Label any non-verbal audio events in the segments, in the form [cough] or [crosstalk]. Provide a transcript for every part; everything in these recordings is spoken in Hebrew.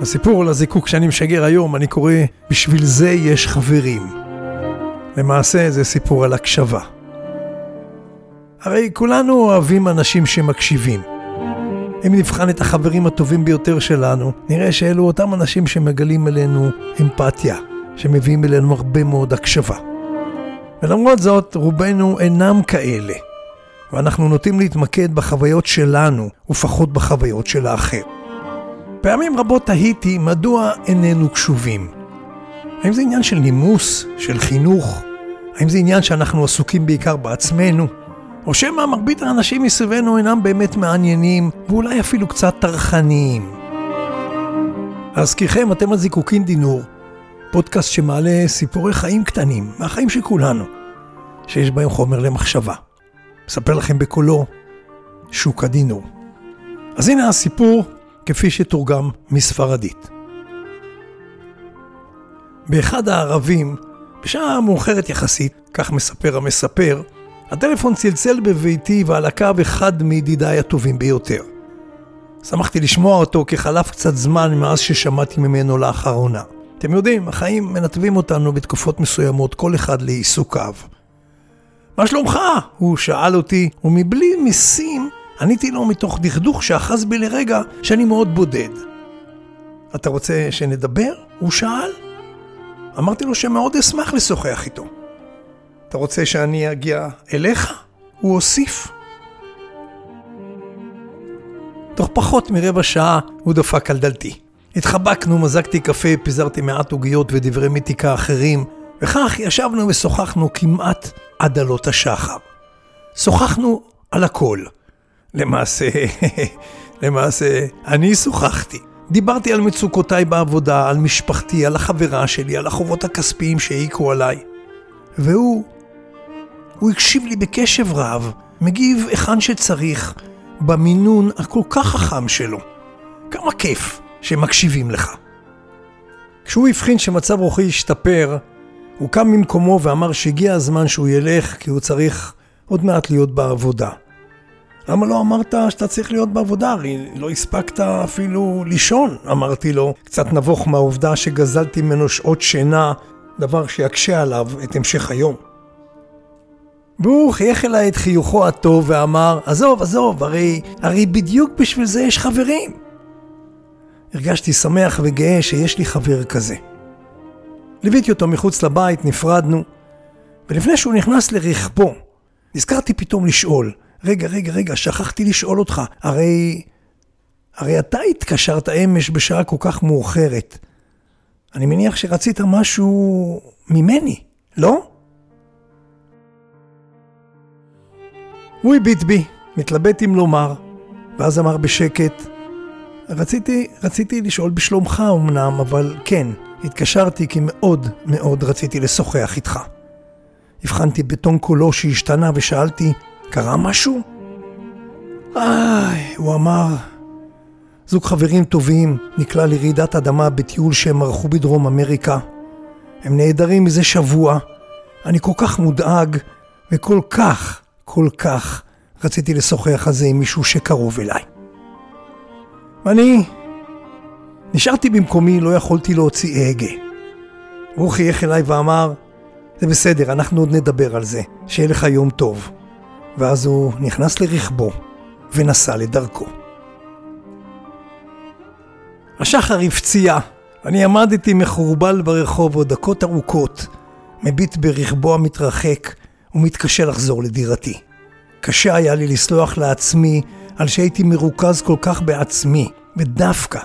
הסיפור לזיקוק שאני משגר היום, אני קורא "בשביל זה יש חברים". למעשה זה סיפור על הקשבה. הרי כולנו אוהבים אנשים שמקשיבים. אם נבחן את החברים הטובים ביותר שלנו, נראה שאלו אותם אנשים שמגלים אלינו אמפתיה, שמביאים אלינו הרבה מאוד הקשבה. ולמרות זאת, רובנו אינם כאלה, ואנחנו נוטים להתמקד בחוויות שלנו ופחות בחוויות של האחר. פעמים רבות תהיתי מדוע איננו קשובים. האם זה עניין של נימוס, של חינוך? האם זה עניין שאנחנו עסוקים בעיקר בעצמנו? או שמא מרבית האנשים מסביבנו אינם באמת מעניינים, ואולי אפילו קצת טרחניים. להזכירכם, אתם על זיקוקין דינור, פודקאסט שמעלה סיפורי חיים קטנים, מהחיים של כולנו, שיש בהם חומר למחשבה. אספר לכם בקולו, שוק הדינור. אז הנה הסיפור כפי שתורגם מספרדית. באחד הערבים, בשעה מאוחרת יחסית, כך מספר המספר, הטלפון צלצל בביתי ועל הקו אחד מידידיי הטובים ביותר. שמחתי לשמוע אותו כי חלף קצת זמן מאז ששמעתי ממנו לאחרונה. אתם יודעים, החיים מנתבים אותנו בתקופות מסוימות, כל אחד לעיסוקיו. מה שלומך? הוא שאל אותי, ומבלי מיסים עניתי לו מתוך דכדוך שאחז בי לרגע שאני מאוד בודד. אתה רוצה שנדבר? הוא שאל. אמרתי לו שמאוד אשמח לשוחח איתו. אתה רוצה שאני אגיע אליך? הוא הוסיף. תוך פחות מרבע שעה הוא דפק על דלתי. התחבקנו, מזגתי קפה, פיזרתי מעט עוגיות ודברי מיתיקה אחרים, וכך ישבנו ושוחחנו כמעט עד עלות השחר. שוחחנו על הכל. למעשה, [laughs] למעשה, אני שוחחתי. דיברתי על מצוקותיי בעבודה, על משפחתי, על החברה שלי, על החובות הכספיים שהעיקו עליי. והוא, הוא הקשיב לי בקשב רב, מגיב היכן שצריך, במינון הכל כך חכם שלו. כמה כיף שמקשיבים לך. כשהוא הבחין שמצב רוחי השתפר, הוא קם ממקומו ואמר שהגיע הזמן שהוא ילך כי הוא צריך עוד מעט להיות בעבודה. למה לא אמרת שאתה צריך להיות בעבודה? הרי לא הספקת אפילו לישון, אמרתי לו, קצת נבוך מהעובדה שגזלתי ממנו שעות שינה, דבר שיקשה עליו את המשך היום. והוא חייך אליי את חיוכו הטוב ואמר, עזוב, עזוב, הרי, הרי בדיוק בשביל זה יש חברים. הרגשתי שמח וגאה שיש לי חבר כזה. ליוויתי אותו מחוץ לבית, נפרדנו, ולפני שהוא נכנס לרכבו, נזכרתי פתאום לשאול, רגע, רגע, רגע, שכחתי לשאול אותך, הרי... הרי אתה התקשרת אמש בשעה כל כך מאוחרת. אני מניח שרצית משהו ממני, לא? הוא הביט בי, מתלבט אם לומר, ואז אמר בשקט, רציתי, רציתי לשאול בשלומך אמנם, אבל כן, התקשרתי כי מאוד מאוד רציתי לשוחח איתך. הבחנתי בטון קולו שהשתנה ושאלתי, קרה משהו? איי, הוא אמר, זוג חברים טובים נקלע לרעידת אדמה בטיול שהם ערכו בדרום אמריקה. הם נעדרים מזה שבוע. אני כל כך מודאג, וכל כך, כל כך רציתי לשוחח על זה עם מישהו שקרוב אליי. ואני נשארתי במקומי, לא יכולתי להוציא הגה. הוא חייך אליי ואמר, זה בסדר, אנחנו עוד נדבר על זה, שיהיה לך יום טוב. ואז הוא נכנס לרכבו ונסע לדרכו. השחר הפציע, ואני עמדתי מחורבל ברחוב עוד דקות ארוכות, מביט ברכבו המתרחק ומתקשה לחזור לדירתי. קשה היה לי לסלוח לעצמי על שהייתי מרוכז כל כך בעצמי, ודווקא,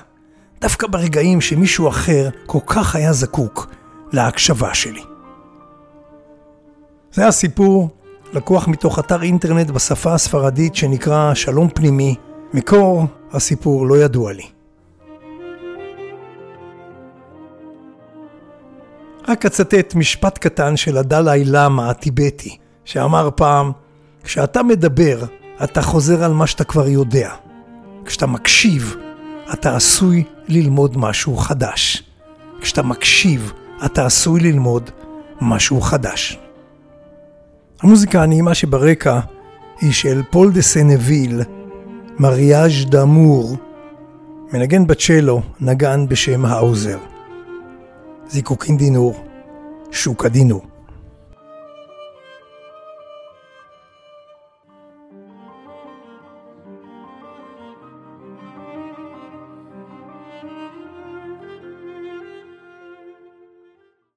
דווקא ברגעים שמישהו אחר כל כך היה זקוק להקשבה שלי. זה הסיפור לקוח מתוך אתר אינטרנט בשפה הספרדית שנקרא שלום פנימי. מקור הסיפור לא ידוע לי. רק אצטט משפט קטן של הדלאי למה הטיבטי, שאמר פעם, כשאתה מדבר, אתה חוזר על מה שאתה כבר יודע. כשאתה מקשיב, אתה עשוי ללמוד משהו חדש. כשאתה מקשיב, אתה עשוי ללמוד משהו חדש. המוזיקה הנעימה שברקע היא של פול דה סנביל, Mariage d'Amour, מנגן בצ'לו נגן בשם האוזר. זיקוקין דינור, שוקה דינור.